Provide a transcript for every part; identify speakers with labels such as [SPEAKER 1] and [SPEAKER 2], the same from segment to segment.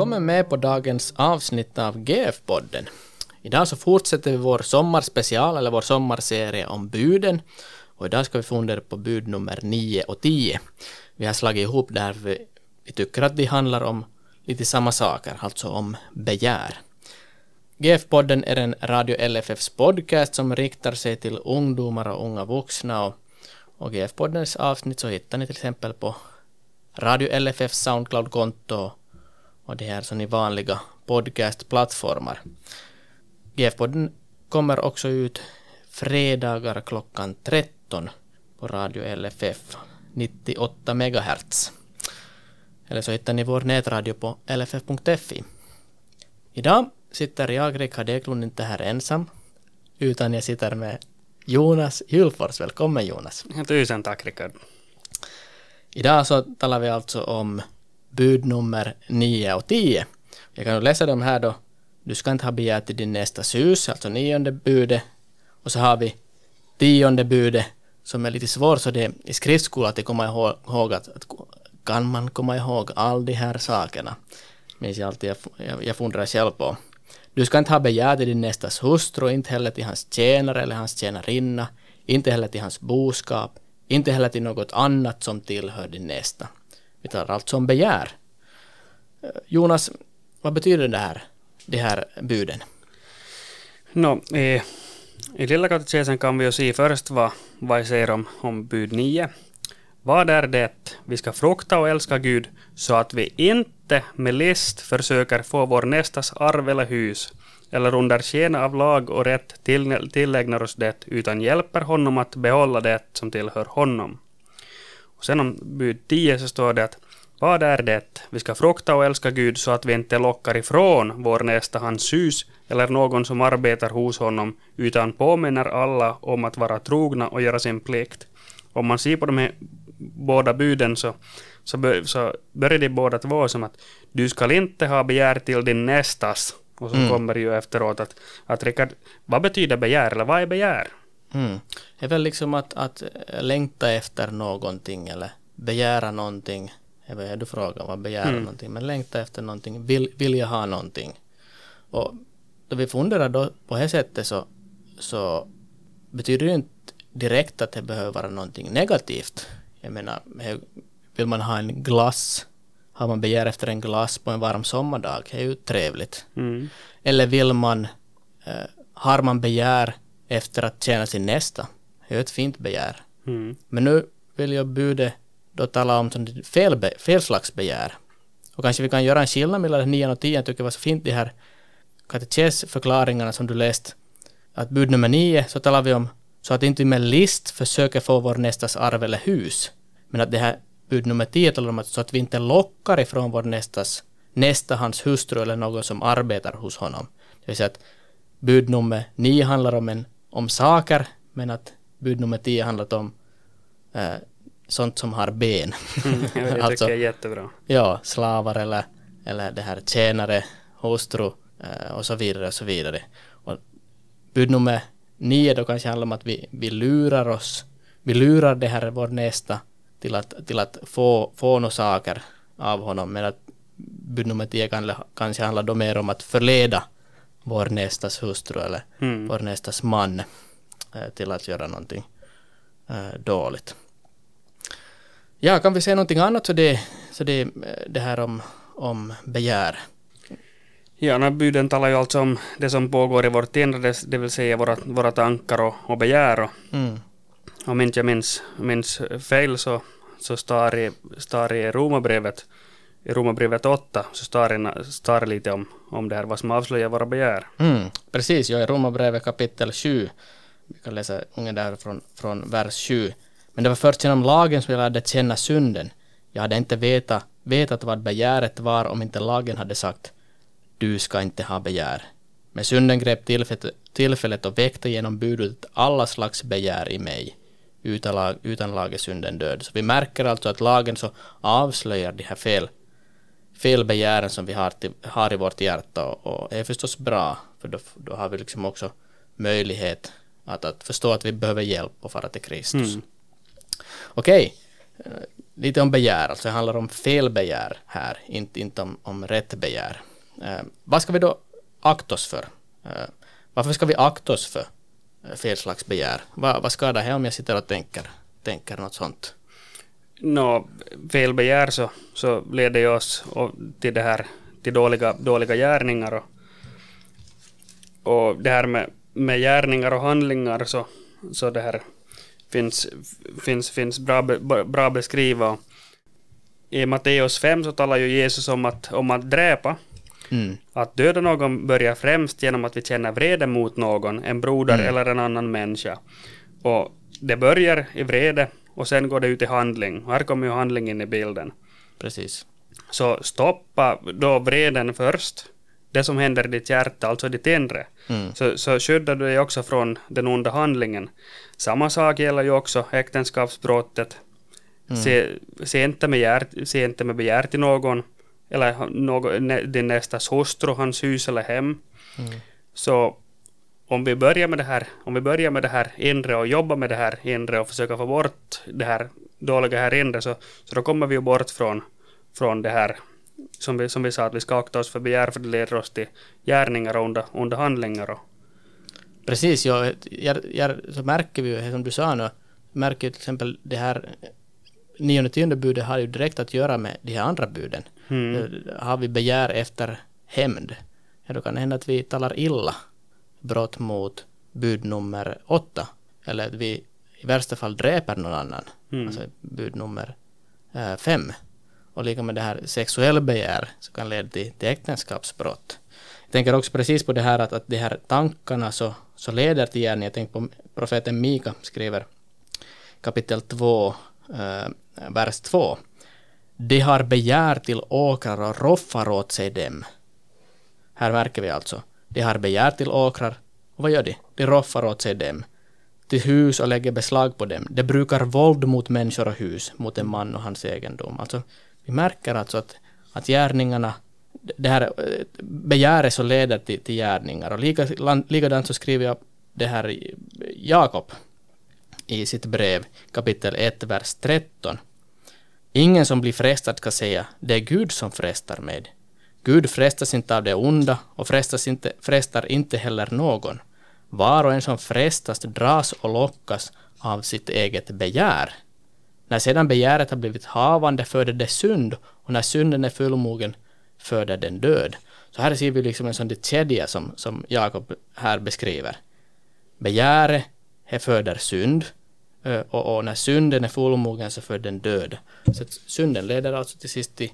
[SPEAKER 1] Välkommen med på dagens avsnitt av GF-podden. Idag så fortsätter vi vår sommarspecial, eller vår sommarserie om buden. Och idag ska vi fundera på bud nummer 9 och 10. Vi har slagit ihop där vi, vi tycker att de handlar om lite samma saker, alltså om begär. GF-podden är en Radio LFFs podcast som riktar sig till ungdomar och unga vuxna och, och GF-poddens avsnitt så hittar ni till exempel på Radio LFFs Soundcloud-konto och det här som i vanliga podcastplattformar. GF-podden kommer också ut fredagar klockan 13 på Radio LFF 98 MHz. Eller så hittar ni vår nätradio på lff.fi. Idag sitter jag, Rickard Eklund, inte här ensam, utan jag sitter med Jonas Hjulfors. Välkommen Jonas.
[SPEAKER 2] Tusen tack Rickard.
[SPEAKER 1] Idag så talar vi alltså om bud nummer 9 och 10. Jag kan läsa dem här då. Du ska inte ha begärt till din nästa hus, alltså nionde budet. Och så har vi tionde budet som är lite svårt, så det är i skriftskola att komma ihåg att, att kan man komma ihåg all de här sakerna? Minns jag alltid, jag, jag, jag funderar själv på. Du ska inte ha begär till din nästas hustru, inte heller till hans tjänare eller hans tjänarinna, inte heller till hans boskap, inte heller till något annat som tillhör din nästa. Vi talar alltså om begär. Eh, Jonas, vad betyder det här, de här buden?
[SPEAKER 2] No, i, I Lilla katekesen kan vi ju se först vad, vad jag säger om, om bud 9. Vad är det vi ska frukta och älska Gud så att vi inte med list försöker få vår nästas arv eller hus eller under sken av lag och rätt till, tillägnar oss det utan hjälper honom att behålla det som tillhör honom. Och sen om bud 10 så står det att vad är det? Vi ska frukta och älska Gud så att vi inte lockar ifrån vår nästa hans hus eller någon som arbetar hos honom, utan påminner alla om att vara trogna och göra sin plikt. Om man ser på de här båda buden så, så, så börjar de båda två som att du ska inte ha begär till din nästas. Och så mm. kommer ju efteråt att, att Rickard, vad betyder begär eller vad är begär?
[SPEAKER 1] Mm. Det är väl liksom att, att längta efter någonting eller begära någonting. Jag vet du frågar vad begära mm. någonting, men längta efter någonting, vill, vilja ha någonting. Och då vi funderar då på det sättet så, så betyder det inte direkt att det behöver vara någonting negativt. Jag menar, vill man ha en glass, har man begär efter en glass på en varm sommardag, det är ju trevligt. Mm. Eller vill man, eh, har man begär efter att tjäna sin nästa, det är ett fint begär. Mm. Men nu vill jag budet då tala om fel, fel slags begär. Och kanske vi kan göra en skillnad mellan 9 och 10, jag tycker det var så fint de här katekesförklaringarna som du läst. Att bud nummer 9 så talar vi om så att inte med list försöker få vår nästas arv eller hus. Men att det här bud nummer 10 talar om att så att vi inte lockar ifrån vår nästas, nästa hans hustru eller någon som arbetar hos honom. Det vill säga att bud nummer 9 handlar om, en, om saker, men att bud nummer 10 handlar om eh, sånt som har ben.
[SPEAKER 2] Mm, det alltså, tycker jag är jättebra.
[SPEAKER 1] Ja, slavar eller, eller det här tjänare, hustru eh, och så vidare och så vidare. Och bud nummer nio då kanske handlar om att vi, vi lurar oss, vi lurar det här vår nästa till att, till att få, få några saker av honom, men att bud nummer tio kan, kanske handlar då mer om att förleda vår nästas hustru eller mm. vår nästas man eh, till att göra någonting eh, dåligt. Ja, kan vi säga någonting annat så det, så det, det här om, om begär?
[SPEAKER 2] Ja, när buden talar ju alltså om det som pågår i vårt inre, det vill säga våra, våra tankar och, och begär. Och, mm. Om inte jag minns, minns fel så, så står i, står i Romarbrevet, i Romarbrevet 8, så står det lite om, om det här, vad som avslöjar våra begär.
[SPEAKER 1] Mm, precis, ja, i Romarbrevet kapitel 7, vi kan läsa ungefär från, från vers 7. Men det var först genom lagen som jag lärde känna synden. Jag hade inte vetat, vetat vad begäret var om inte lagen hade sagt du ska inte ha begär. Men synden grep tillfället och väckte genom budet alla slags begär i mig. Utan, lag, utan lag är synden död. Så vi märker alltså att lagen så avslöjar de här fel, felbegären som vi har, till, har i vårt hjärta och, och är förstås bra för då, då har vi liksom också möjlighet att, att förstå att vi behöver hjälp och fara till Kristus. Mm. Okej, lite om begär, alltså det handlar om felbegär här, inte, inte om, om rätt begär. Eh, vad ska vi då akta oss för? Eh, varför ska vi akta oss för eh, fel slags begär? Va, vad skadar det om jag sitter och tänker, tänker något sånt?
[SPEAKER 2] Nå, felbegär så, så leder ju oss till det här till dåliga, dåliga gärningar och, och det här med, med gärningar och handlingar så, så det här finns, finns, finns bra, bra beskrivet. I Matteus 5 så talar ju Jesus om att, om att dräpa. Mm. Att döda någon börjar främst genom att vi känner vrede mot någon, en broder mm. eller en annan människa. Och det börjar i vrede och sen går det ut i handling. Här kommer ju handlingen in i bilden.
[SPEAKER 1] Precis.
[SPEAKER 2] Så stoppa då vreden först, det som händer i ditt hjärta, alltså ditt inre. Mm. Så, så skyddar du dig också från den onda handlingen. Samma sak gäller ju också äktenskapsbrottet. Mm. Se, se, inte med hjärt, se inte med begär till någon, eller någon, din nästas hustru, hans hus eller hem. Mm. Så om vi börjar med det här, om vi börjar med det här inre och jobbar med det här inre och försöker få bort det här dåliga här inre, så, så då kommer vi ju bort från, från det här som vi, som vi sa att vi ska akta oss för begär, för det leder oss till gärningar och onda, onda handlingar. Och.
[SPEAKER 1] Precis, ja, jag, jag, så märker vi ju, som du sa nu, märker ju till exempel det här nionde tionde budet har ju direkt att göra med de här andra buden. Mm. Har vi begär efter hämnd, ja, då kan det hända att vi talar illa brott mot bud nummer åtta, eller att vi i värsta fall dräper någon annan, mm. alltså bud nummer äh, fem. Och lika med det här sexuell begär så kan leda till, till äktenskapsbrott. Jag tänker också precis på det här att, att de här tankarna så, så leder till gärning. Jag tänker på profeten Mika skriver kapitel 2, äh, vers 2. De har begär till åkrar och roffar åt sig dem. Här märker vi alltså. De har begär till åkrar och vad gör de? De roffar åt sig dem till hus och lägger beslag på dem. De brukar våld mot människor och hus, mot en man och hans egendom. Alltså, vi märker alltså att, att gärningarna, det här eh, begäret som leder till, till gärningar. Och lika, likadant så skriver jag det här eh, Jakob i sitt brev, kapitel 1, vers 13. Ingen som blir frestad ska säga, det är Gud som frestar mig. Gud frestas inte av det onda och frestas inte, frestar inte heller någon. Var och en som frestas dras och lockas av sitt eget begär. När sedan begäret har blivit havande föder det synd och när synden är fullmogen föder den död. Så här ser vi liksom en sån kedja som, som Jakob här beskriver. Begäret föder synd och, och, när synden är fullmogen så föder den död. Så synden leder alltså till sist till,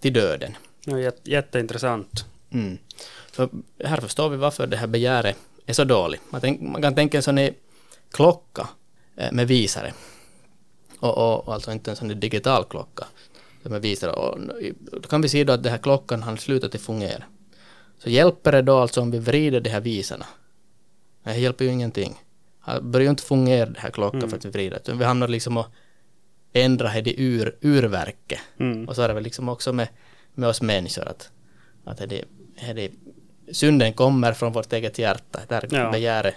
[SPEAKER 1] till döden.
[SPEAKER 2] Ja, jätteintressant.
[SPEAKER 1] Mm. Så här förstår vi varför det här begäret är så dåligt. Man, tänk, man kan tänka en sån här klocka med visare och, och, och alltså inte en sån digital klocka som visar. Och då kan vi se då att den här klockan har slutat att fungera. Så hjälper det då alltså om vi vrider de här visarna? Det hjälper ju ingenting. Det börjar ju inte fungera den här klockan mm. för att vi vrider. Vi hamnar liksom och ändrar det ur, urverket. Mm. Och så är det väl liksom också med, med oss människor att, att det, det, synden kommer från vårt eget hjärta. Där ja. begäret,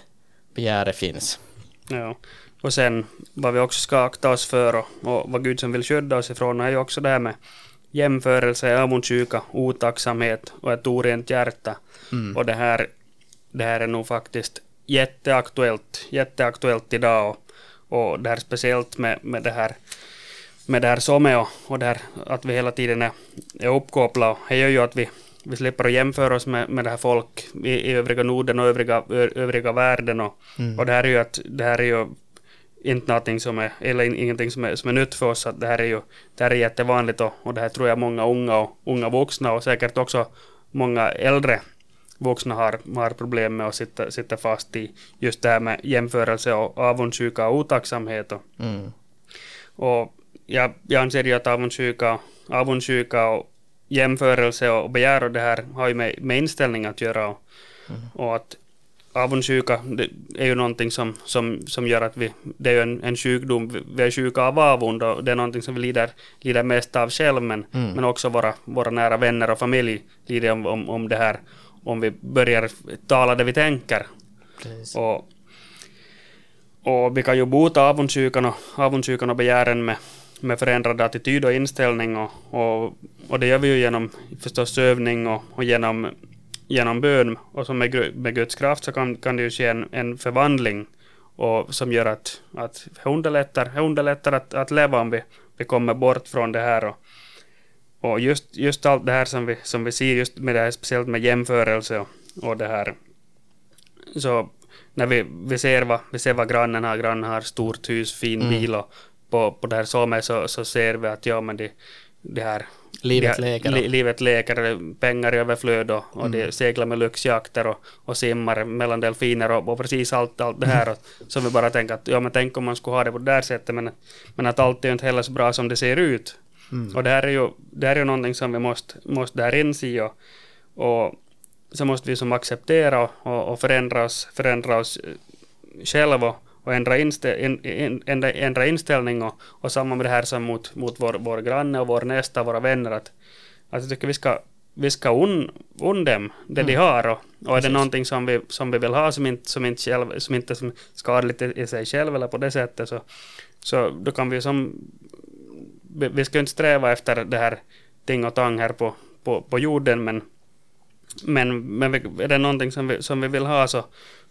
[SPEAKER 1] begäret finns.
[SPEAKER 2] Ja. Och sen vad vi också ska akta oss för och, och vad Gud som vill skydda oss ifrån är ju också det här med jämförelse, avundsjuka, otacksamhet och ett orent hjärta. Mm. Och det här, det här är nog faktiskt jätteaktuellt, jätteaktuellt idag och, och det här speciellt med, med det här med det här SOME och, och det här att vi hela tiden är, är uppkopplade. Det gör ju att vi, vi slipper att jämföra oss med, med det här folk i, i övriga Norden och övriga, övriga världen. Och, mm. och det här är ju att det här är ju inte någonting som är, eller ingenting som är, som är nytt för oss. Att det här är ju det här är jättevanligt och, och det här tror jag många unga och unga vuxna och säkert också många äldre vuxna har, har problem med att sitta, sitta fast i just det här med jämförelse och avundsjuka och otacksamhet. Och, mm. och jag, jag anser ju att avundsjuka, avundsjuka och jämförelse och begär och det här har ju med, med inställning att göra. Och, mm. och att avundsjuka är ju någonting som, som, som gör att vi, det är ju en, en sjukdom, vi är sjuka av avund och det är någonting som vi lider, lider mest av själv men, mm. men också våra, våra nära vänner och familj lider om, om, om det här om vi börjar tala det vi tänker. Och, och vi kan ju bota avundsjukan och, avundsjukan och begären med, med förändrad attityd och inställning och, och, och det gör vi ju genom förstås övning och, och genom, genom bön och som med, med Guds kraft så kan, kan det ju ske en, en förvandling och som gör att, att det underlättar, underlättar att, att leva om vi, vi kommer bort från det här och, och just, just allt det här som vi, som vi ser just med det här speciellt med jämförelse och, och det här så när vi, vi, ser vad, vi ser vad grannen har, grannen har stort hus, fin mm. bil och på, på det här Somme så, så ser vi att ja men det, det här
[SPEAKER 1] Livet leker.
[SPEAKER 2] Li, livet leker, pengar i överflöd och, och mm. det seglar med lyxjakter och, och simmar mellan delfiner och, och precis allt, allt det här. Som vi bara tänker att ja men tänk om man skulle ha det på det där sättet men, men att allt är inte heller så bra som det ser ut. Mm. Och det här är ju, det här är ju någonting som vi måste, måste där inse och, och så måste vi som acceptera och, och förändra oss, förändra oss själva och ändra, instä, ändra, ändra inställning och, och samma med det här som mot, mot vår, vår granne och vår nästa, våra vänner, att, att jag tycker vi ska, vi ska un, un dem det mm. de har och, och är det någonting som vi, som vi vill ha som inte, som inte, själv, som inte är skadligt i sig själv eller på det sättet så, så då kan vi som vi, vi ska inte sträva efter det här ting och tang här på, på, på jorden men men, men är det någonting som vi, som vi vill ha så,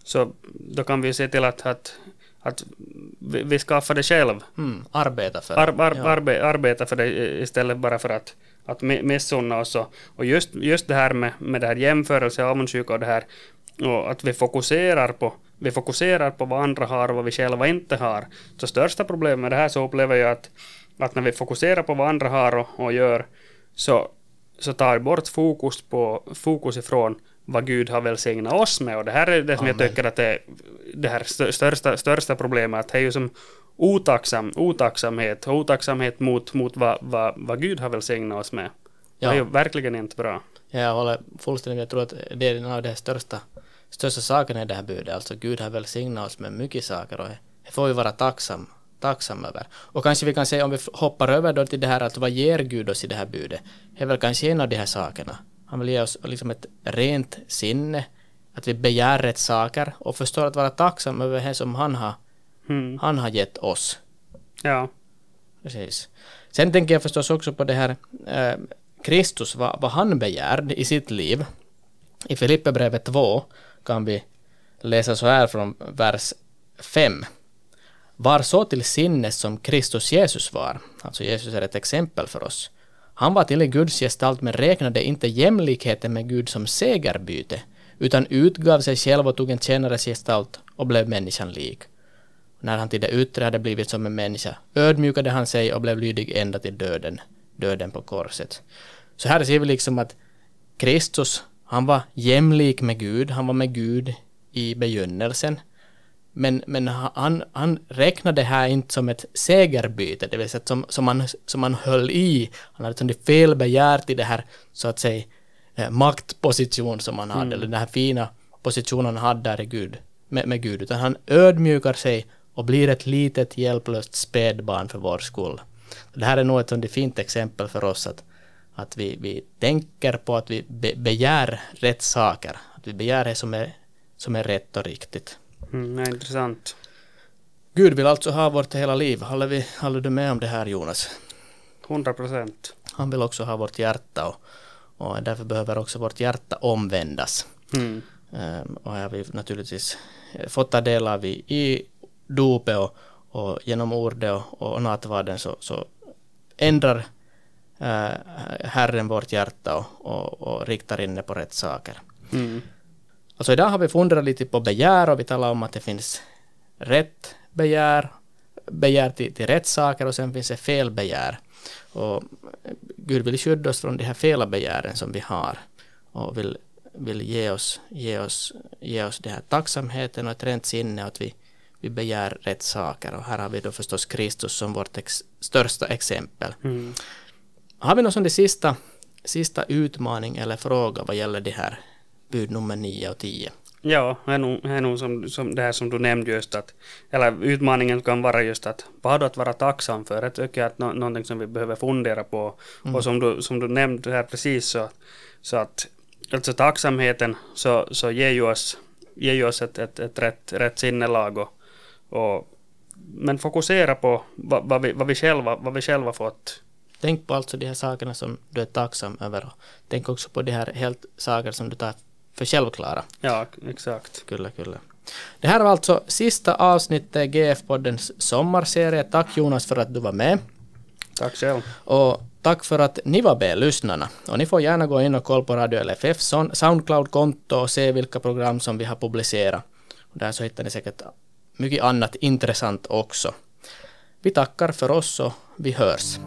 [SPEAKER 2] så då kan vi se till att, att att vi, vi skaffar det själv.
[SPEAKER 1] Mm, arbeta för
[SPEAKER 2] ar, ar, ja. arbe, Arbeta för det istället bara för att, att missunna oss. Och, och just, just det här med, med det här jämförelse, avundsjuka och det här, och att vi fokuserar på vi fokuserar på vad andra har och vad vi själva inte har. Så största problemet med det här så upplever jag att, att när vi fokuserar på vad andra har och, och gör så, så tar bort fokus, på, fokus ifrån vad Gud har välsignat oss med. Och det här är det som Amen. jag tycker att det, det här största, största problemet, att det är ju som otacksam, otacksamhet, otacksamhet mot, mot vad, vad, vad Gud har välsignat oss med. Ja. Det är ju verkligen inte bra.
[SPEAKER 1] Ja, jag håller fullständigt Jag tror att det är en av de största, största sakerna i det här budet. Alltså Gud har välsignat oss med mycket saker och det får vi vara tacksam, tacksam över. Och kanske vi kan säga om vi hoppar över då till det här att vad ger Gud oss i det här budet? Det är väl kanske en av de här sakerna han vill ge oss liksom ett rent sinne, att vi begär rätt saker och förstår att vara tacksam över det som han har, mm. han har gett oss.
[SPEAKER 2] Ja.
[SPEAKER 1] Precis. Sen tänker jag förstås också på det här eh, Kristus, vad, vad han begär i sitt liv. I Filipperbrevet 2 kan vi läsa så här från vers 5. Var så till sinnes som Kristus Jesus var. Alltså Jesus är ett exempel för oss. Han var till en Guds gestalt men räknade inte jämlikheten med Gud som segerbyte, utan utgav sig själv och tog en tjänares gestalt och blev människan lik. När han till det yttre hade blivit som en människa ödmjukade han sig och blev lydig ända till döden, döden på korset. Så här ser vi liksom att Kristus, han var jämlik med Gud, han var med Gud i begynnelsen, men, men han, han räknade det här inte som ett segerbyte, det vill säga som, som, han, som han höll i. Han hade som felbegärt i det här, så att säga, maktposition som han hade, mm. eller den här fina positionen han hade där i Gud, med, med Gud, utan han ödmjukar sig och blir ett litet hjälplöst spädbarn för vår skull. Det här är nog ett fint exempel för oss att, att vi, vi tänker på att vi be, begär rätt saker, att vi begär det som är, som är rätt och riktigt.
[SPEAKER 2] Mm, intressant.
[SPEAKER 1] Gud vill alltså ha vårt hela liv. Håller, vi, håller du med om det här Jonas?
[SPEAKER 2] 100 procent.
[SPEAKER 1] Han vill också ha vårt hjärta och, och därför behöver också vårt hjärta omvändas. Mm. Um, och har vi naturligtvis fått ta del av i, i dopet och, och genom ordet och, och nattvarden så, så ändrar uh, Herren vårt hjärta och, och, och riktar in det på rätt saker. Mm. Alltså idag har vi funderat lite på begär och vi talar om att det finns rätt begär, begär till, till rätt saker och sen finns det fel begär. Och Gud vill skydda oss från de här fel begären som vi har och vill, vill ge, oss, ge, oss, ge oss den här tacksamheten och ett rent sinne och att vi, vi begär rätt saker. Och här har vi då förstås Kristus som vårt ex, största exempel. Mm. Har vi någon som det sista, sista utmaning eller fråga vad gäller det här bud nummer 9 och 10.
[SPEAKER 2] Ja, det är nog, det är nog som, som det här som du nämnde just att, eller utmaningen kan vara just att vad att vara tacksam för. Jag tycker att no, någonting som vi behöver fundera på. Mm. Och som du, som du nämnde här precis så, så att alltså tacksamheten så, så ger ju oss, ger ju oss ett, ett, ett rätt, rätt sinnelag och, och, men fokusera på vad, vad, vi, vad, vi själva, vad vi själva fått.
[SPEAKER 1] Tänk på alltså de här sakerna som du är tacksam över. Tänk också på de här helt saker som du tar för självklara.
[SPEAKER 2] Ja, exakt.
[SPEAKER 1] Kyllä, kyllä. Det här var alltså sista avsnittet i GF-poddens sommarserie. Tack Jonas för att du var med.
[SPEAKER 2] Tack själv.
[SPEAKER 1] Och tack för att ni var med, lyssnarna. Och ni får gärna gå in och kolla på Radio LFF Soundcloud-konto och se vilka program som vi har publicerat. Och där så hittar ni säkert mycket annat intressant också. Vi tackar för oss och vi hörs.